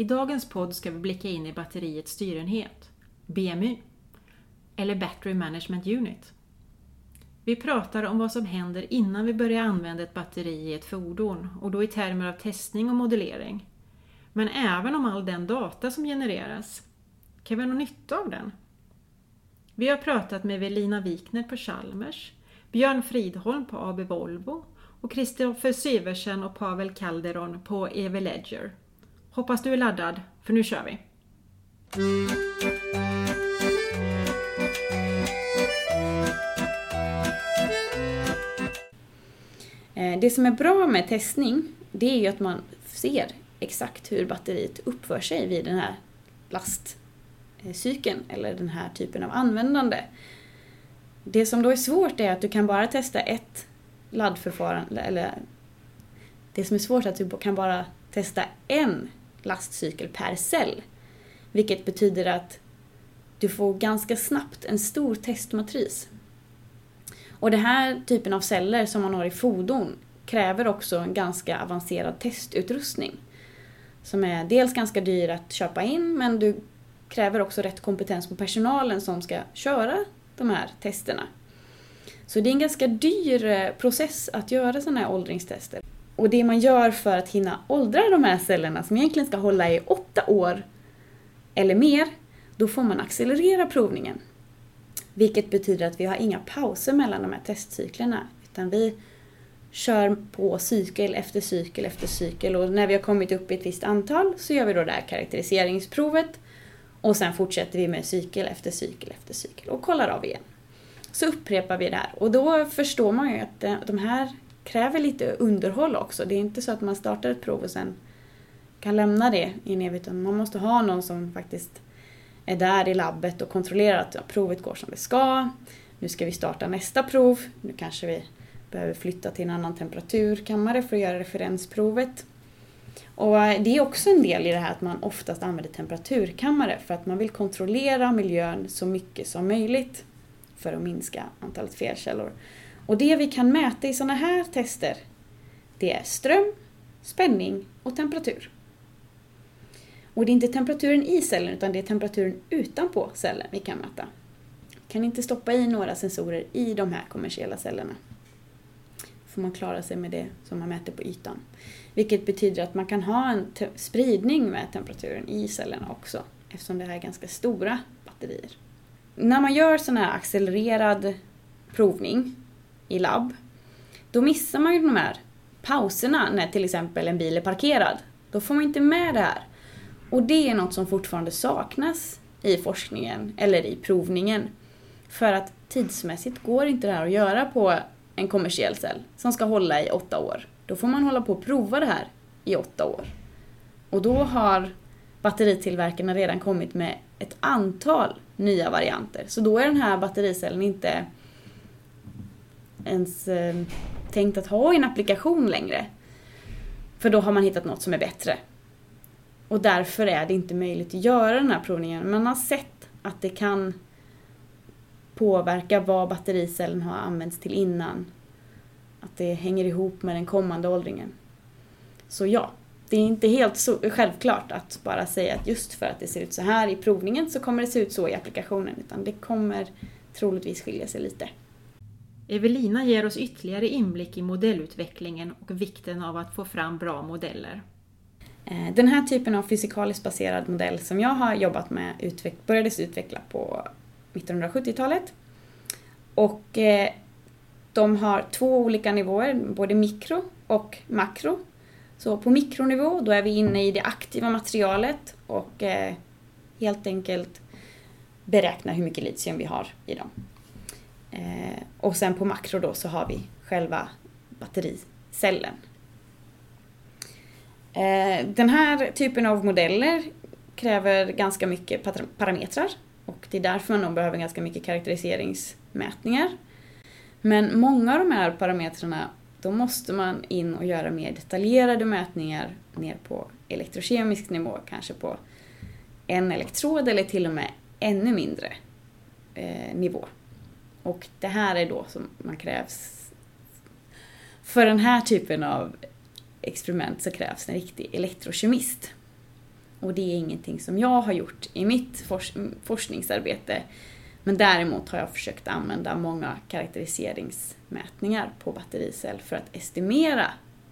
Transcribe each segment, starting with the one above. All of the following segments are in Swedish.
I dagens podd ska vi blicka in i batteriets styrenhet, BMU, eller Battery Management Unit. Vi pratar om vad som händer innan vi börjar använda ett batteri i ett fordon och då i termer av testning och modellering. Men även om all den data som genereras. Kan vi ha någon nytta av den? Vi har pratat med Velina Wikner på Chalmers, Björn Fridholm på AB Volvo och Kristoffer Syversen och Pavel Calderon på EV Ledger. Hoppas du är laddad, för nu kör vi! Eh, det som är bra med testning, det är ju att man ser exakt hur batteriet uppför sig vid den här lastcykeln eller den här typen av användande. Det som då är svårt är att du kan bara testa ett laddförfarande, eller det som är svårt är att du kan bara testa en lastcykel per cell. Vilket betyder att du får ganska snabbt en stor testmatris. Och den här typen av celler som man har i fordon kräver också en ganska avancerad testutrustning. Som är dels ganska dyr att köpa in men du kräver också rätt kompetens på personalen som ska köra de här testerna. Så det är en ganska dyr eh, process att göra sådana här åldringstester. Och det man gör för att hinna åldra de här cellerna som egentligen ska hålla i åtta år eller mer, då får man accelerera provningen. Vilket betyder att vi har inga pauser mellan de här testcyklerna, utan vi kör på cykel efter cykel efter cykel och när vi har kommit upp i ett visst antal så gör vi då det här karaktäriseringsprovet och sen fortsätter vi med cykel efter cykel efter cykel och kollar av igen. Så upprepar vi det här och då förstår man ju att eh, de här kräver lite underhåll också. Det är inte så att man startar ett prov och sen kan lämna det i en evighet, utan man måste ha någon som faktiskt är där i labbet och kontrollerar att provet går som det ska. Nu ska vi starta nästa prov. Nu kanske vi behöver flytta till en annan temperaturkammare för att göra referensprovet. Och eh, det är också en del i det här att man oftast använder temperaturkammare för att man vill kontrollera miljön så mycket som möjligt för att minska antalet felkällor. Och det vi kan mäta i sådana här tester, det är ström, spänning och temperatur. Och det är inte temperaturen i cellen utan det är temperaturen utanpå cellen vi kan mäta. Vi kan inte stoppa i några sensorer i de här kommersiella cellerna. Då får man klara sig med det som man mäter på ytan. Vilket betyder att man kan ha en spridning med temperaturen i cellerna också eftersom det här är ganska stora batterier. När man gör sån här accelererad provning i labb, då missar man ju de här pauserna när till exempel en bil är parkerad. Då får man inte med det här. Och det är något som fortfarande saknas i forskningen eller i provningen. För att tidsmässigt går inte det här att göra på en kommersiell cell som ska hålla i åtta år. Då får man hålla på och prova det här i åtta år. Och då har batteritillverkarna redan kommit med ett antal nya varianter. Så då är den här battericellen inte ens eh, tänkt att ha i en applikation längre. För då har man hittat något som är bättre. Och därför är det inte möjligt att göra den här provningen. Man har sett att det kan påverka vad battericellen har använts till innan. Att det hänger ihop med den kommande åldringen. Så ja, det är inte helt så självklart att bara säga att just för att det ser ut så här i provningen så kommer det se ut så i applikationen. Utan det kommer troligtvis skilja sig lite. Evelina ger oss ytterligare inblick i modellutvecklingen och vikten av att få fram bra modeller. Eh, den här typen av fysikaliskt baserad modell som jag har jobbat med utveck börjades utveckla på 1970-talet. Och eh, de har två olika nivåer, både mikro och makro. Så på mikronivå, då är vi inne i det aktiva materialet och eh, helt enkelt beräkna hur mycket litium vi har i dem. Eh, och sen på makro då så har vi själva battericellen Eh, den här typen av modeller kräver ganska mycket parametrar och det är därför man behöver ganska mycket karaktäriseringsmätningar. Men många av de här parametrarna, då måste man in och göra mer detaljerade mätningar ner på elektrokemisk nivå, kanske på en elektrod eller till och med ännu mindre eh, nivå. Och det här är då som man krävs för den här typen av experiment så krävs en riktig elektrokemist. Och det är ingenting som jag har gjort i mitt forskningsarbete. Men däremot har jag försökt använda många karaktäriseringsmätningar på battericell för att estimera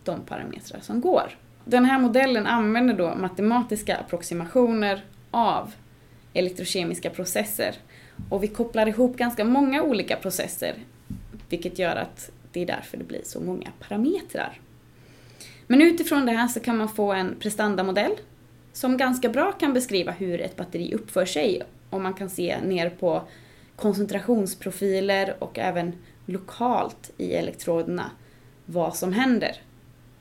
de parametrar som går. Den här modellen använder då matematiska approximationer av elektrokemiska processer. Och vi kopplar ihop ganska många olika processer, vilket gör att det är därför det blir så många parametrar. Men utifrån det här så kan man få en prestandamodell som ganska bra kan beskriva hur ett batteri uppför sig och man kan se ner på koncentrationsprofiler och även lokalt i elektroderna vad som händer.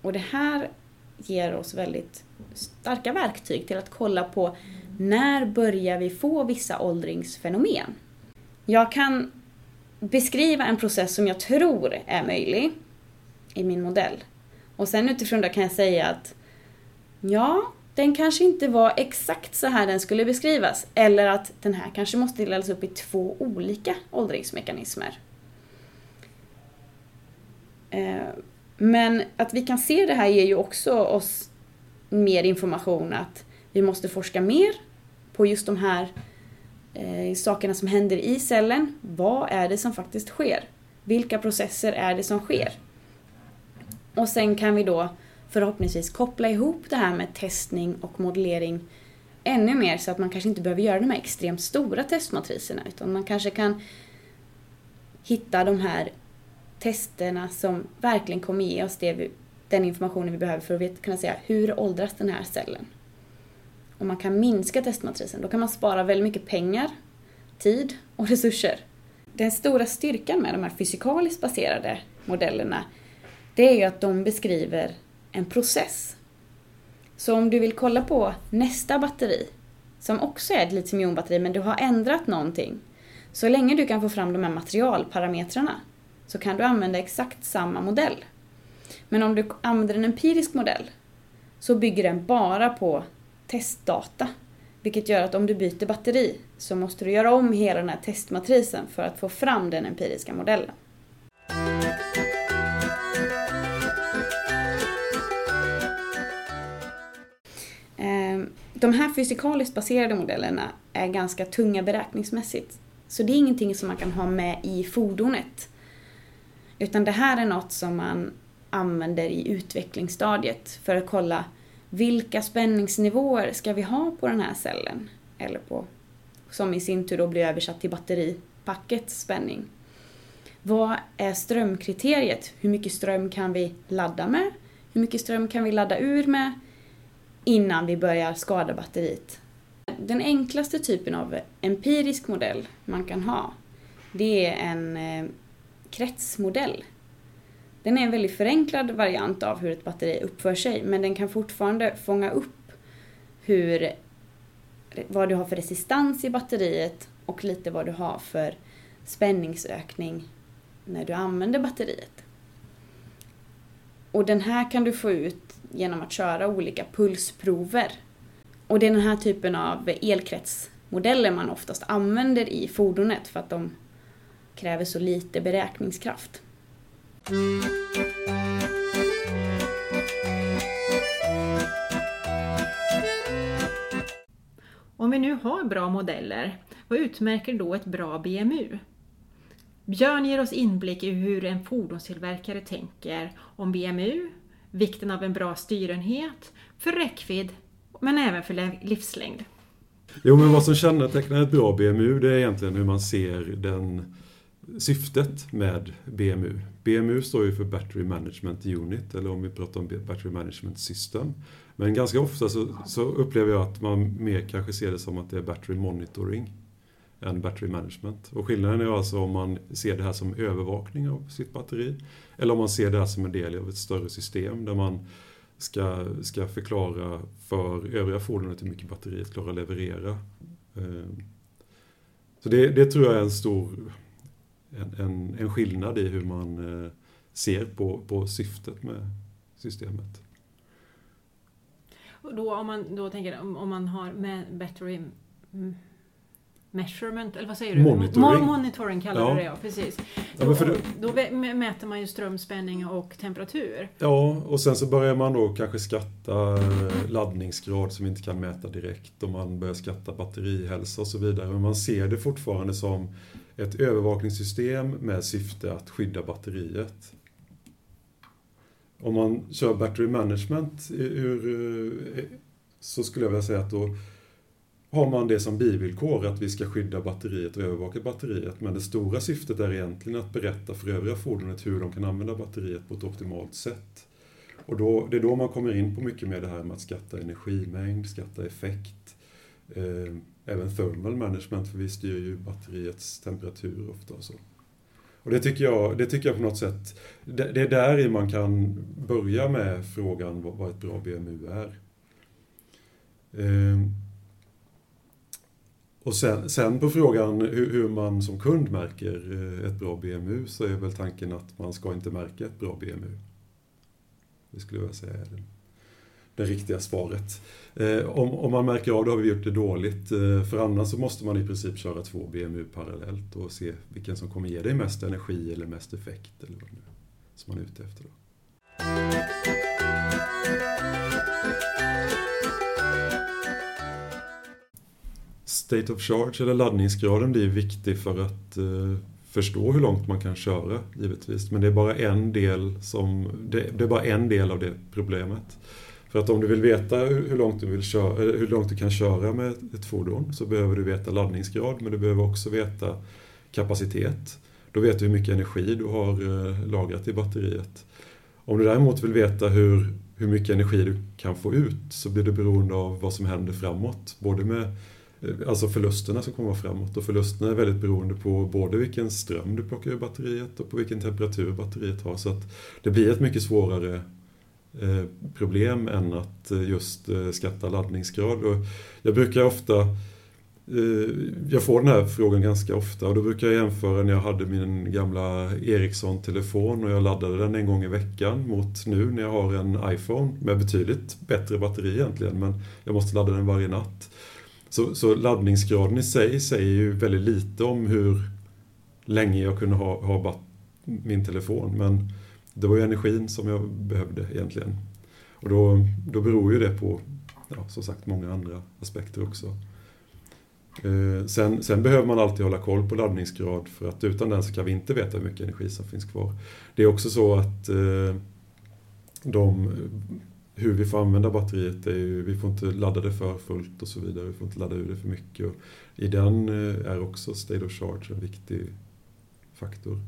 Och det här ger oss väldigt starka verktyg till att kolla på när börjar vi få vissa åldringsfenomen? Jag kan beskriva en process som jag tror är möjlig i min modell. Och sen utifrån det kan jag säga att ja, den kanske inte var exakt så här den skulle beskrivas. Eller att den här kanske måste delas upp i två olika åldringsmekanismer. Eh, men att vi kan se det här ger ju också oss mer information att vi måste forska mer på just de här eh, sakerna som händer i cellen. Vad är det som faktiskt sker? Vilka processer är det som sker? Och sen kan vi då förhoppningsvis koppla ihop det här med testning och modellering ännu mer så att man kanske inte behöver göra de här extremt stora testmatriserna utan man kanske kan hitta de här testerna som verkligen kommer ge oss det vi, den informationen vi behöver för att kunna säga hur åldras den här cellen. Om man kan minska testmatrisen, då kan man spara väldigt mycket pengar, tid och resurser. Den stora styrkan med de här fysikaliskt baserade modellerna, det är ju att de beskriver en process. Så om du vill kolla på nästa batteri, som också är ett litiumjonbatteri men du har ändrat någonting, så länge du kan få fram de här materialparametrarna så kan du använda exakt samma modell. Men om du använder en empirisk modell så bygger den bara på testdata. Vilket gör att om du byter batteri så måste du göra om hela den här testmatrisen för att få fram den empiriska modellen. Ehm, de här fysikaliskt baserade modellerna är ganska tunga beräkningsmässigt. Så det är ingenting som man kan ha med i fordonet. Utan det här är något som man använder i utvecklingsstadiet för att kolla vilka spänningsnivåer ska vi ha på den här cellen? Eller på, som i sin tur då blir översatt till batteripackets spänning. Vad är strömkriteriet? Hur mycket ström kan vi ladda med? Hur mycket ström kan vi ladda ur med innan vi börjar skada batteriet? Den enklaste typen av empirisk modell man kan ha, det är en eh, kretsmodell den är en väldigt förenklad variant av hur ett batteri uppför sig men den kan fortfarande fånga upp hur, vad du har för resistans i batteriet och lite vad du har för spänningsökning när du använder batteriet. Och den här kan du få ut genom att köra olika pulsprover. Och det är den här typen av elkretsmodeller man oftast använder i fordonet för att de kräver så lite beräkningskraft. Om vi nu har bra modeller, vad utmärker då ett bra BMU? Björn ger oss inblick i hur en fordonstillverkare tänker om BMU, vikten av en bra styrenhet, för räckvidd men även för livslängd. Jo, men vad som kännetecknar ett bra BMU det är egentligen hur man ser den syftet med BMU. BMU står ju för Battery Management Unit, eller om vi pratar om Battery Management System. Men ganska ofta så, så, upplever jag att man mer kanske ser det som att det är Battery Monitoring än Battery Management. Och skillnaden är alltså om man ser det här som övervakning av sitt batteri eller om man ser det här som en del av ett större system där man ska, ska förklara för övriga fordonet hur mycket batteriet klarar att leverera. Eh, så det, det tror jag är en stor en, en, en skillnad i hur man eh, ser på, på syftet med systemet. Och då om man då tänker om, om man har med battery measurement, eller vad säger du? Monitoring. monitoring kallar Ja. du det, ja. Precis. Ja, Då, för det- då mäter man ju strömspänning och temperatur. Ja, och sen så börjar man då kanske skatta eh, laddningsgrad som vi inte kan mäta direkt och man börjar skatta batterihälsa och så vidare. Men man ser det fortfarande som ett övervakningssystem med syfte att skydda batteriet. Om man kör battery management ur, eh, så skulle jag vilja säga att då har man det som bivillkor att vi ska skydda batteriet och övervaka batteriet. Men det stora syftet är egentligen att berätta för övriga fordonet hur de kan använda batteriet på ett optimalt sätt. Och då, det är då man kommer in på mycket mer det här med att skatta energimängd, skatta effekt. Eh, även thermal management, för vi styr ju batteriets temperatur ofta och så. Och det tycker jag, det tycker jag på något sätt, det, det är där man kan börja med frågan vad, vad ett bra BMU är. Ehm. och sen, sen på frågan hur, hur man som kund märker eh, ett bra BMU så är väl tanken att man ska inte märka ett bra BMU. Det skulle jag säga är det riktiga svaret. Eh, om, om man märker av det har vi gjort det dåligt. Eh, för annars så måste man i princip köra två BMU parallellt och se vilken som kommer ge dig mest energi eller mest effekt eller vad nu som man är ute efter. Då. State of charge eller laddningsgraden blir viktig för att eh, förstå hur långt man kan köra givetvis. Men det är bara en del, som, det, det är bara en del av det problemet. För att om du vill veta hur långt du, vill köra, eh, hur långt du kan köra med ett fordon så behöver du veta laddningsgrad men du behöver också veta kapacitet. Då vet du hur mycket energi du har eh, lagrat i batteriet. Om du däremot vill veta hur, hur mycket energi du kan få ut så blir det beroende av vad som händer framåt. Både med eh, alltså förlusterna som kommer framåt och förlusterna är väldigt beroende på både vilken ström du plockar ur batteriet och på vilken temperatur batteriet har. Så att det blir ett mycket svårare Eh, problem än att eh, just eh, skatta laddningsgrad. Och jag brukar ofta jag får den här frågan ganska ofta och då brukar jag jämföra när jag hade min gamla Ericsson-telefon och jag laddade den en gång i veckan mot nu när jag har en iPhone med betydligt bättre batteri egentligen men jag måste ladda den varje natt. Så, så laddningsgraden i sig säger ju väldigt lite om hur länge jag kunde ha, ha min telefon men det var ju energin som jag behövde egentligen. Och då, då beror ju det på, ja, som sagt, många andra aspekter också. Eh, sen, sen behöver man alltid hålla koll på laddningsgrad för att utan den så kan vi inte veta hur mycket energi som finns kvar. Det är också så att eh, de, hur vi får använda batteriet är ju, vi får inte ladda det för fullt och så vidare. Vi får inte ladda ur det för mycket. Och I den eh, är också state of charge en viktig faktor.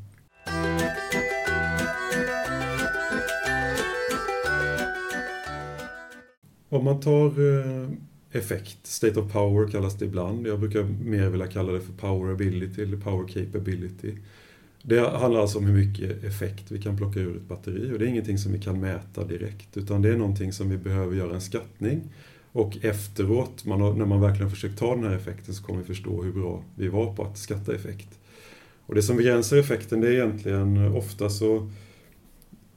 Om man tar eh, effekt, state of power kallas det ibland. Jag brukar mer vilja kalla det för power ability eller power capability. Det handlar alltså om hur mycket effekt vi kan plocka ur ett batteri och det är ingenting som vi kan mäta direkt utan det är någonting som vi behöver göra en skattning och efteråt, man har, när man verkligen försökt ta den här effekten så kommer vi förstå hur bra vi var på att skatta effekt. Och det som begränsar effekten det är egentligen ofta så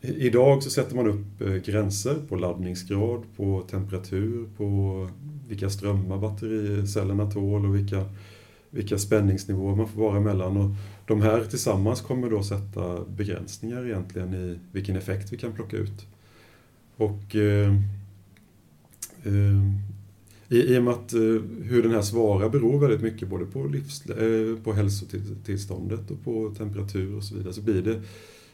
Idag så sätter man upp eh, gränser på laddningsgrad, på temperatur, på vilka strömmar battericellerna tål och vilka, vilka spänningsnivåer man får vara emellan. Och de här tillsammans kommer då sätta begränsningar egentligen i vilken effekt vi kan plocka ut. Och eh, eh, i, I och med att eh, hur den här svarar beror väldigt mycket både på, livs, eh, på hälsotillståndet och på temperatur och så vidare så blir det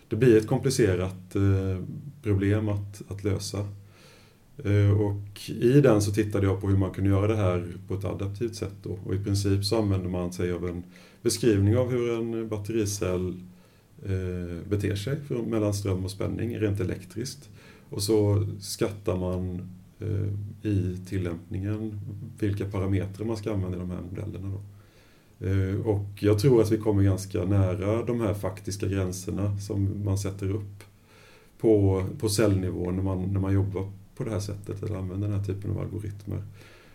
det blir ett komplicerat eh, problem att, att lösa. Eh, och i den så tittade jag på hur man kunde göra det här på ett adaptivt sätt. Då. Och i princip så använder man sig av en beskrivning av hur en battericell eh, beter sig mellan ström och spänning rent elektriskt. Och så skattar man i tillämpningen vilka parametrar man ska använda i de här modellerna. Då. Eh, och jag tror att vi kommer ganska nära de här faktiska gränserna som man sätter upp på, på cellnivå när man, när man jobbar på det här sättet eller använder den här typen av algoritmer.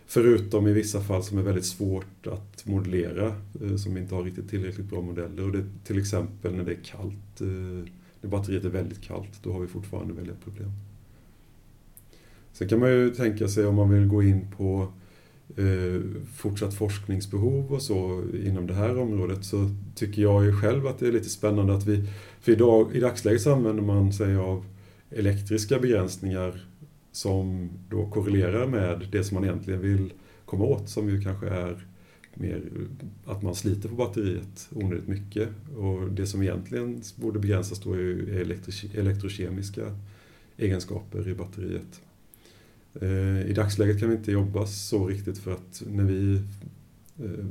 Förutom i vissa fall som är väldigt svårt att modellera, eh, som inte har riktigt tillräckligt bra modeller. Och det till exempel när det är kallt, eh, när batteriet är väldigt kallt, då har vi fortfarande väldigt problem. Sen kan man ju tänka sig om man vill gå in på Eh, fortsatt forskningsbehov och så inom det här området så tycker jag ju själv att det är lite spännande att vi, för idag, i dagsläget så använder man sig av elektriska begränsningar som då korrelerar med det som man egentligen vill komma åt som ju kanske är mer att man sliter på batteriet onödigt mycket. Och det som egentligen borde begränsas då är elektrokemiska egenskaper i batteriet. Eh, I dagsläget kan vi inte jobba så riktigt för att när vi eh,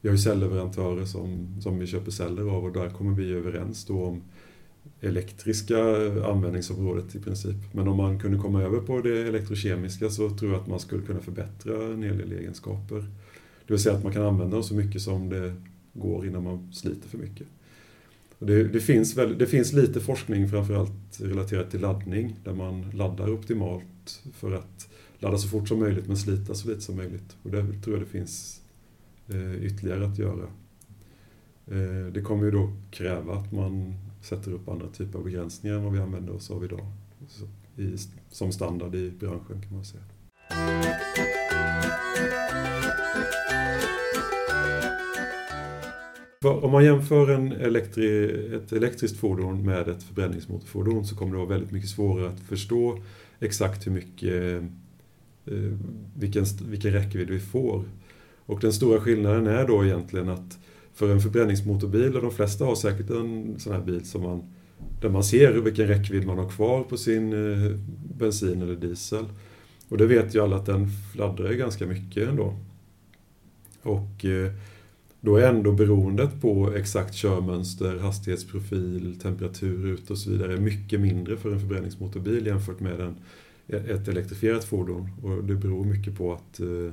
vi har ju cellleverantörer som, som vi köper celler av och där kommer vi överens då om elektriska användningsområdet i princip. Men om man kunde komma över på det elektrokemiska så tror jag att man skulle kunna förbättra en hel del egenskaper. Det vill säga att man kan använda dem så mycket som det går innan man sliter för mycket. Det, det, finns väl, det finns lite forskning framförallt relaterat till laddning där man laddar optimalt för att ladda så fort som möjligt men slita så lite som möjligt. Och där tror jag det finns eh, ytterligare att göra. Eh, det kommer ju då kräva att man sätter upp andra typer av begränsningar än vad vi använder oss av idag. Så, i, som standard i branschen kan man säga. Om man jämför en elektri, ett elektriskt fordon med ett förbränningsmotorfordon så kommer det vara väldigt mycket svårare att förstå exakt hur mycket, eh, vilken, vilken räckvidd vi får. Och den stora skillnaden är då egentligen att för en förbränningsmotorbil, och de flesta har säkert en sån här bil som man, där man ser vilken räckvidd man har kvar på sin eh, bensin eller diesel. Och det vet ju alla att den fladdrar ganska mycket ändå. Och eh, då är ändå beroendet på exakt körmönster, hastighetsprofil, temperatur ut och så vidare mycket mindre för en förbränningsmotorbil jämfört med en, ett elektrifierat fordon. Och det beror mycket på att eh,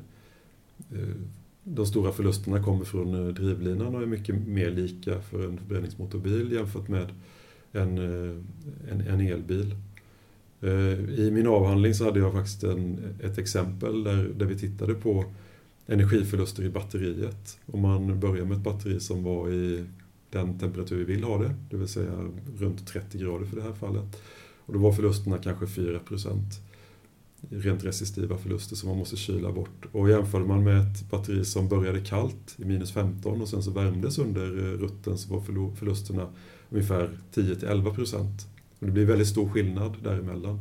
eh, de stora förlusterna kommer från eh, drivlinan och är mycket mer lika för en förbränningsmotorbil jämfört med en, en, en elbil. I min avhandling så hade jag faktiskt en, ett exempel där, där vi tittade på energiförluster i batteriet. Om man börjar med ett batteri som var i den temperatur vi vill ha det, det vill säga runt 30 grader för det här fallet. Och då var förlusterna kanske 4 procent, rent resistiva förluster som man måste kyla bort. Och jämförde man med ett batteri som började kallt i minus 15 och sen så värmdes under eh, rutten så var förlusterna ungefär 10-11 Och det blir väldigt stor skillnad däremellan.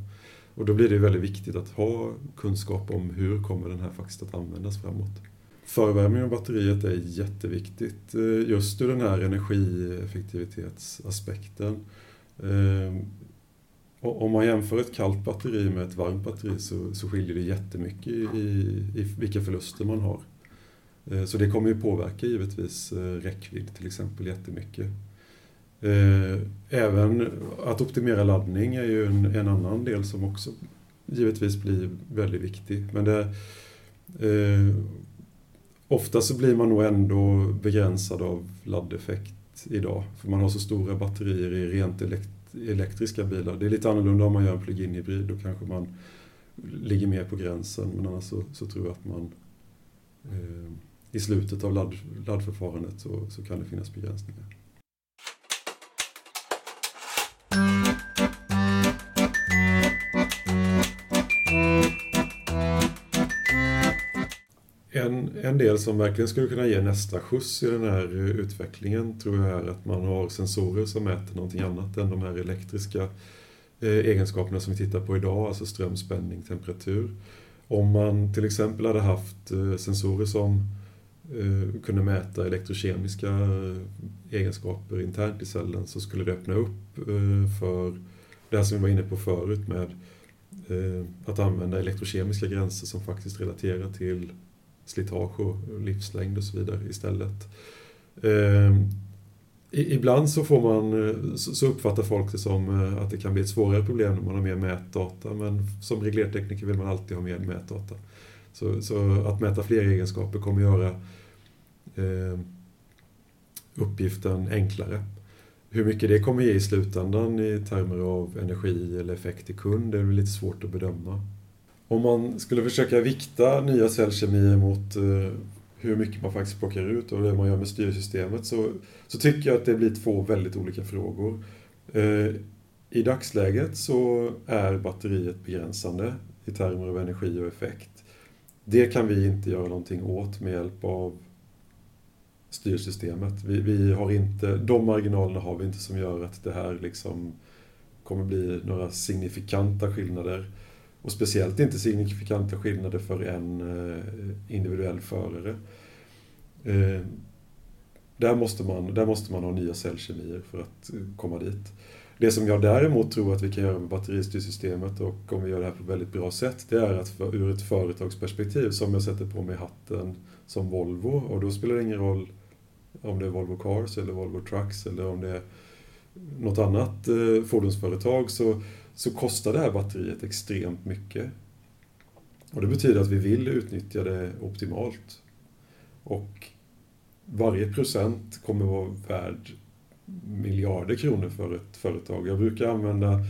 Och då blir det väldigt viktigt att ha kunskap om hur kommer den här faktiskt att användas framåt. Förvärmning av batteriet är jätteviktigt eh, just ur den här energieffektivitetsaspekten. Eh, om man jämför ett kallt batteri med ett varmt batteri så, så skiljer det jättemycket i, i vilka förluster man har. Eh, så det kommer ju påverka givetvis räckvidd till exempel jättemycket. Eh, även att optimera laddning är ju en, en annan del som också givetvis blir väldigt viktig. Men det, eh, ofta så blir man nog ändå begränsad av laddeffekt idag. För man har så stora batterier i rent elektriska bilar. Det är lite annorlunda om man gör en plug-in hybrid. Då kanske man ligger mer på gränsen. Men annars så, så tror jag att man eh, i slutet av ladd, laddförfarandet så, så kan det finnas begränsningar. En, en del som verkligen skulle kunna ge nästa skjuts i den här eh, utvecklingen tror jag är att man har sensorer som mäter någonting annat än de här elektriska eh, egenskaperna som vi tittar på idag, alltså ström, spänning, temperatur. Om man till exempel hade haft eh, sensorer som eh, kunde mäta elektrokemiska eh, egenskaper internt i cellen så skulle det öppna upp eh, för det här som vi var inne på förut med att använda elektrokemiska gränser som faktiskt relaterar till slitage och livslängd och så vidare istället. Eh, ibland så, får man, eh, så uppfattar folk det som eh, att det kan bli ett svårare problem när man har mer mätdata men som reglertekniker vill man alltid ha mer mätdata. Så, så att mäta fler egenskaper kommer göra eh, uppgiften enklare. Hur mycket det kommer ge i slutändan i termer av energi eller effekt till kund är lite svårt att bedöma om man skulle försöka vikta nya cellkemier mot eh, hur mycket man faktiskt plockar ut och det man gör med styrsystemet så, så tycker jag att det blir två väldigt olika frågor. Eh, I dagsläget så är batteriet begränsande i termer av energi och effekt. Det kan vi inte göra någonting åt med hjälp av styrsystemet. Vi, vi har inte, de marginalerna har vi inte som gör att det här liksom kommer bli några signifikanta skillnader. Och speciellt inte signifikanta skillnader för en eh, individuell förare. Eh, där måste, man, där måste man ha nya cellkemier för att eh, komma dit. Det som jag däremot tror att vi kan göra med batteristyrsystemet och om vi gör det här på ett väldigt bra sätt, det är att för, ur ett företagsperspektiv, som jag sätter på mig hatten som Volvo, och då spelar det ingen roll om det är Volvo Cars eller Volvo Trucks eller om det är något annat eh, fordonsföretag, så, så kostar det här batteriet extremt mycket. Och det betyder att vi vill utnyttja det optimalt. Och varje procent kommer vara värd miljarder kronor för ett företag. Jag brukar använda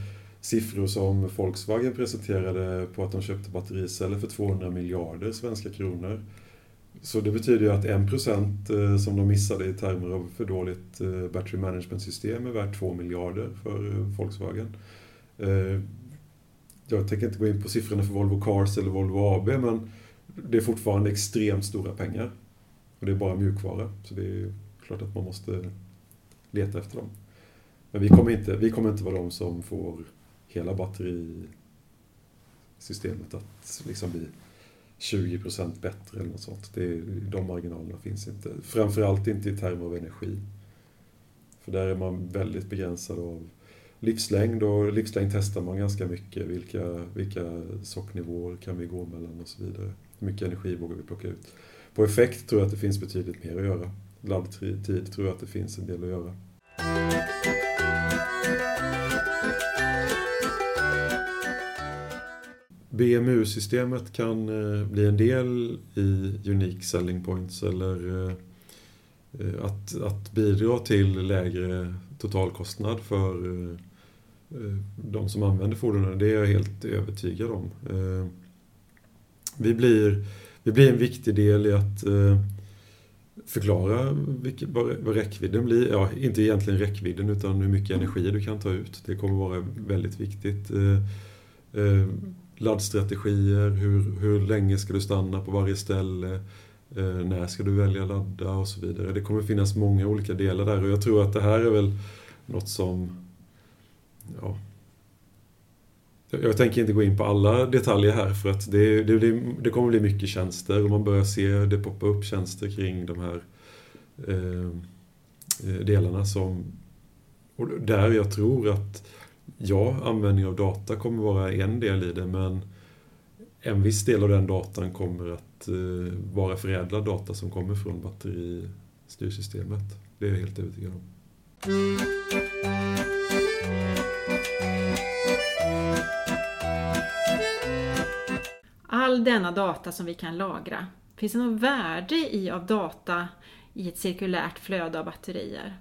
siffror som Volkswagen presenterade på att de köpte battericeller för 200 miljarder svenska kronor. Så det betyder ju att 1% eh, som de missade i termer av för dåligt eh, battery management-system är värt 2 miljarder för eh, Volkswagen. Eh, jag tänker inte gå in på siffrorna för Volvo Cars eller Volvo AB, men det är fortfarande extremt stora pengar. Och det är bara mjukvara, så det är klart att man måste leta efter dem. Men vi kommer inte, vi kommer inte vara de som får hela batterisystemet att liksom bli 20% bättre eller något sånt. Det, de marginalerna finns inte. Framförallt inte i termer av energi. För där är man väldigt begränsad av livslängd och livslängd testar man ganska mycket. Vilka, vilka socknivåer kan vi gå mellan och så vidare. Hur mycket energi vågar vi plocka ut? På effekt tror jag att det finns betydligt mer att göra. Laddtid tror jag att det finns en del att göra. BMU-systemet kan eh, bli en del i Unique Selling Points eller eh, eh, att, att bidra till lägre totalkostnad för eh, eh, de som använder fordonen. Det är jag helt övertygad om. Eh, vi blir, vi blir en viktig del i att förklara vilket, vad, räckvidden blir. Ja, inte egentligen räckvidden utan hur mycket energi du kan ta ut. Det kommer vara väldigt viktigt laddstrategier, hur, hur länge ska du stanna på varje ställe, Eh, när ska du välja ladda och så vidare. Det kommer finnas många olika delar där och jag tror att det här är väl något som... Ja, jag tänker inte gå in på alla detaljer här för att det, det, det kommer bli mycket tjänster och man börjar se det poppa upp tjänster kring de här eh, eh delarna som... Och där jag tror att ja, användning av data kommer vara en del i det, men en viss del av den datan kommer att eh, vara förädlad data som kommer från batteristyrsystemet. Det är jag helt övertygad om. All denna data som vi kan lagra, finns det något värde i av data i ett cirkulärt flöde av batterier?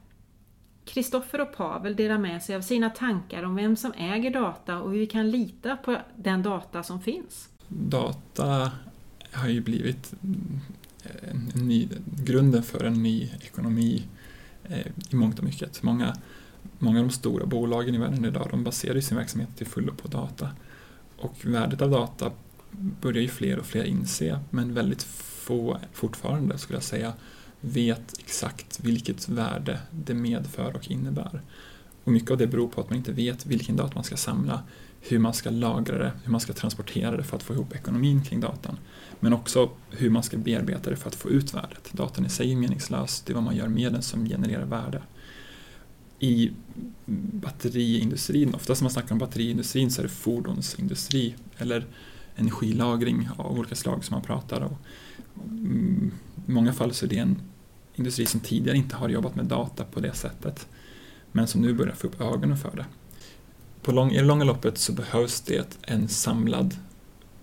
Kristoffer och Pavel delar med sig av sina tankar om vem som äger data och hur vi kan lita på den data som finns. Data har ju blivit eh, en ny, grunden för en ny ekonomi eh, i mångt och mycket. Många, många av de stora bolagen i världen idag de baserar sin verksamhet till fullo på data. Och värdet av data börjar ju fler och fler inse, men väldigt få fortfarande skulle jag säga vet exakt vilket värde det medför och innebär. Och mycket av det beror på att man inte vet vilken data man ska samla, hur man ska lagra det, hur man ska transportera det för att få ihop ekonomin kring datan. Men också hur man ska bearbeta det för att få ut värdet. Datan i sig är meningslös, det är vad man gör med den som genererar värde. I batteriindustrin, oftast när man snackar om batteriindustrin så är det fordonsindustri eller energilagring av olika slag som man pratar om. Mm, I många fall så är det en industri som tidigare inte har jobbat med data på det sättet, men som nu börjar få upp ögonen för det. På lång, I det långa loppet så behövs det en samlad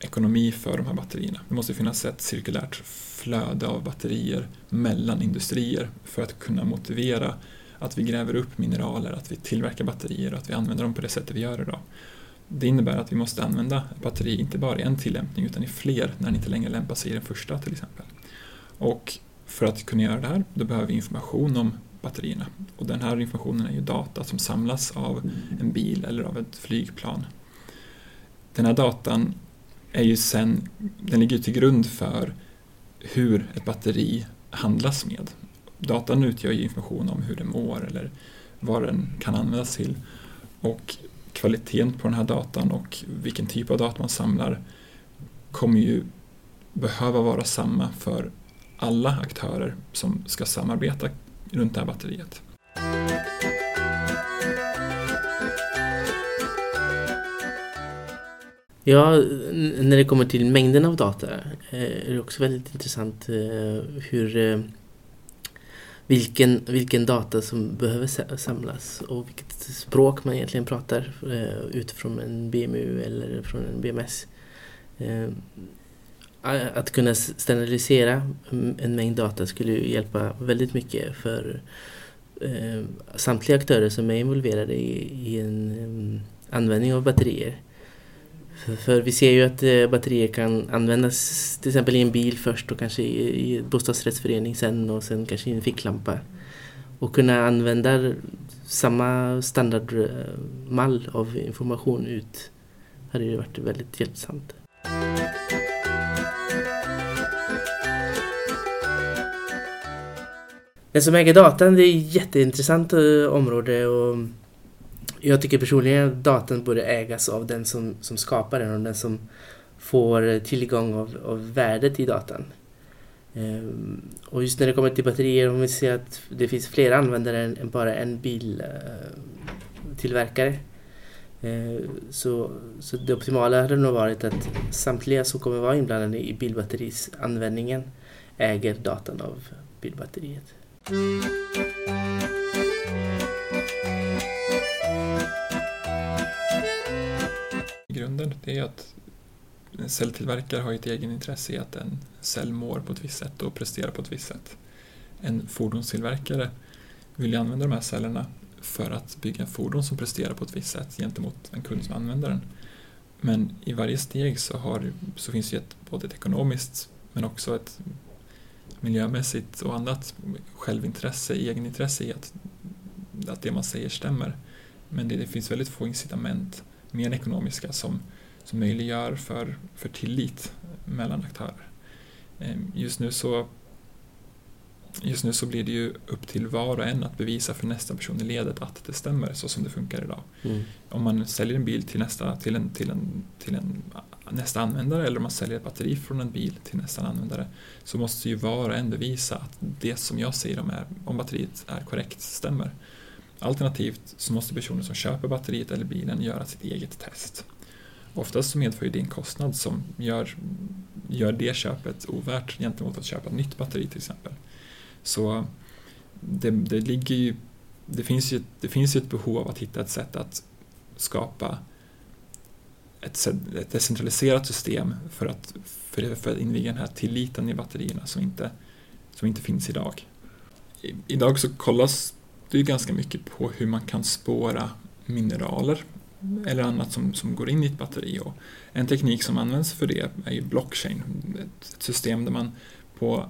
ekonomi för de här batterierna. Det måste finnas ett cirkulärt flöde av batterier mellan industrier för att kunna motivera att vi gräver upp mineraler, att vi tillverkar batterier och att vi använder dem på det sättet vi gör idag. Det innebär att vi måste använda batteri inte bara i en tillämpning utan i fler när den inte längre lämpar sig i den första till exempel. Och för att kunna göra det här, då behöver vi information om batterierna. Och den här informationen är ju data som samlas av en bil eller av ett flygplan. Den här datan är ju sen, den ligger till grund för hur ett batteri handlas med. Datan utgör ju information om hur det mår eller vad den kan användas till. Och kvaliteten på den här datan och vilken typ av data man samlar kommer ju behöva vara samma för alla aktörer som ska samarbeta runt det här batteriet. Ja, när det kommer till mängden av data eh, är det också väldigt intressant eh, hur eh, vilken, vilken data som behöver samlas och vilket språk man egentligen pratar utifrån en BMU eller från en BMS. Att kunna standardisera en mängd data skulle hjälpa väldigt mycket för eh, samtliga aktörer som är involverade i, en användning av batterier. För vi ser ju att eh, batterier kan användas till exempel i en bil först och kanske i en bostadsrättsförening sen och sen kanske i en ficklampa. Och kunna använda samma standardmall eh, av information ut hade ju varit väldigt hjälpsamt. Den som äger datan det är ett jätteintressant eh, område och jag tycker personligen att datan borde ägas av den som, som skapar den och den som får tillgång av, av värdet i datan. Eh, och just när det kommer till batterier, om vi ser att det finns fler användare än, än bara en biltillverkare. Eh, så, så det optimala hade nog varit att samtliga som kommer vara inblandade i bilbatterisanvändningen äger datan av bilbatteriet grunden. Det är att en celltillverkare har ett egenintresse i att en cell mår på ett visst sätt och presterar på ett visst sätt. En fordonstillverkare vill ju använda de här cellerna för att bygga en fordon som presterar på ett visst sätt gentemot en kund som använder den. Men i varje steg så, har, så finns det ett, både ett ekonomiskt men också ett miljömässigt och annat självintresse, egenintresse i att, att det man säger stämmer. Men det, det finns väldigt få incitament mer än ekonomiska som, som möjliggör för, för tillit mellan aktörer. Ehm, just nu så Just nu så blir det ju upp till var och en att bevisa för nästa person i ledet att det stämmer så som det funkar idag. Mm. Om man säljer en bil till, nästa, till, en, till, en, till en, nästa användare eller om man säljer ett batteri från en bil till nästa användare så måste ju var och en bevisa att det som jag säger om, är, om batteriet är korrekt stämmer. Alternativt så måste personen som köper batteriet eller bilen göra sitt eget test. Oftast så medför det en kostnad som gör, gör det köpet ovärt gentemot att köpa ett nytt batteri till exempel. Så det, det, ligger ju, det, finns ju, det finns ju ett behov av att hitta ett sätt att skapa ett, ett decentraliserat system för att, för, för att inviga den här tilliten i batterierna som inte, som inte finns idag. I, idag så kollas det ju ganska mycket på hur man kan spåra mineraler eller annat som, som går in i ett batteri. Och en teknik som används för det är ju blockchain, ett, ett system där man på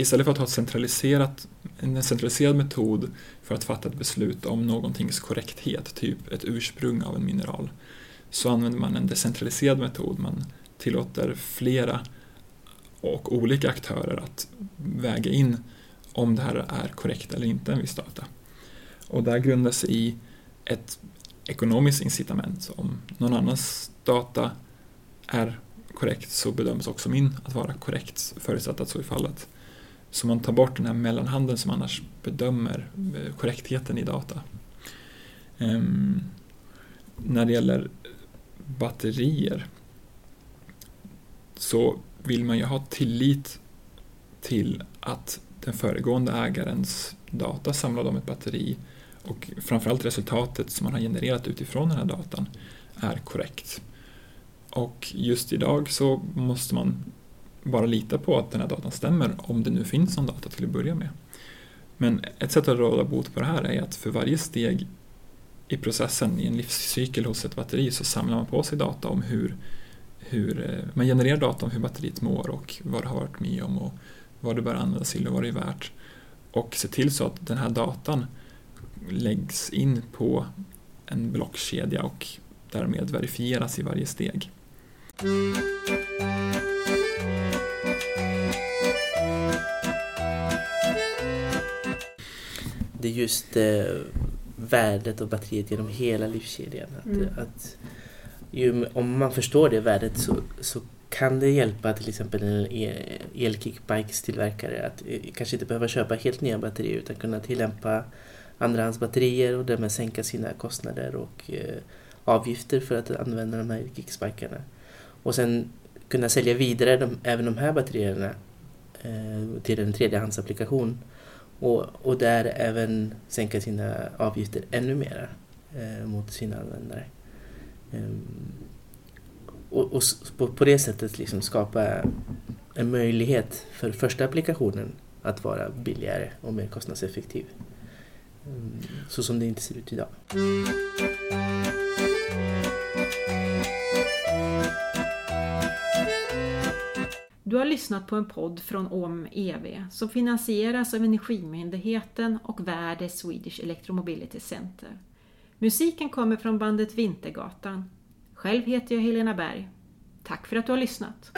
istället för att ha ett centraliserat, en centraliserad metod för att fatta ett beslut om någontings korrekthet, typ ett ursprung av en mineral, så använder man en decentraliserad metod. Man tillåter flera och olika aktörer att väga in om det här är korrekt eller inte, en viss data. Och det här grundar sig i ett ekonomiskt incitament. Om någon annans data är korrekt så bedöms också min att vara korrekt förutsatt att så är fallet. Så man tar bort den här mellanhanden som annars bedömer eh, korrektheten i data. Um, när det gäller batterier så vill man ju ha tillit till att den föregående ägarens data samlad om ett batteri och framförallt resultatet som man har genererat utifrån den här datan är korrekt. Och just idag så måste man bara lita på att den här datan stämmer om det nu finns någon data till att börja med. Men ett sätt att råda bot på det här är att för varje steg i processen i en livscykel hos ett batteri så samlar man på sig data om hur, hur eh, man genererar data om hur batteriet mår och vad det har varit med om och vad det bör användas till och vad det är värt. Och se till så att den här datan läggs in på en blockkedja och därmed verifieras i varje steg. Det är just eh, värdet av batteriet genom hela livskedjan. Att, Mm. att ju, om man förstår det värdet så, så kan det hjälpa till exempel en elkickbikes-tillverkare att eh, kanske inte behöva köpa helt nya batterier utan kunna tillämpa andrahandsbatterier och därmed sänka sina kostnader och eh, avgifter för att använda de här kickspikarna. Och sen kunna sälja vidare de, även de här batterierna eh, till en tredjehandsapplikation och, och där även sänka sina avgifter ännu mer eh, mot sina användare. Ehm, och och på, på det sättet liksom skapa en möjlighet för första applikationen att vara billigare och mer kostnadseffektiv. Ehm, så som det inte ser ut idag. Du har lyssnat på en podd från OM EV som finansieras av Energimyndigheten och Värde Swedish Electromobility Center. Musiken kommer från bandet Vintergatan. Själv heter jag Helena Berg. Tack för att du har lyssnat.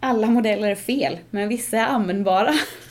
Alla modeller är fel, men vissa är användbara.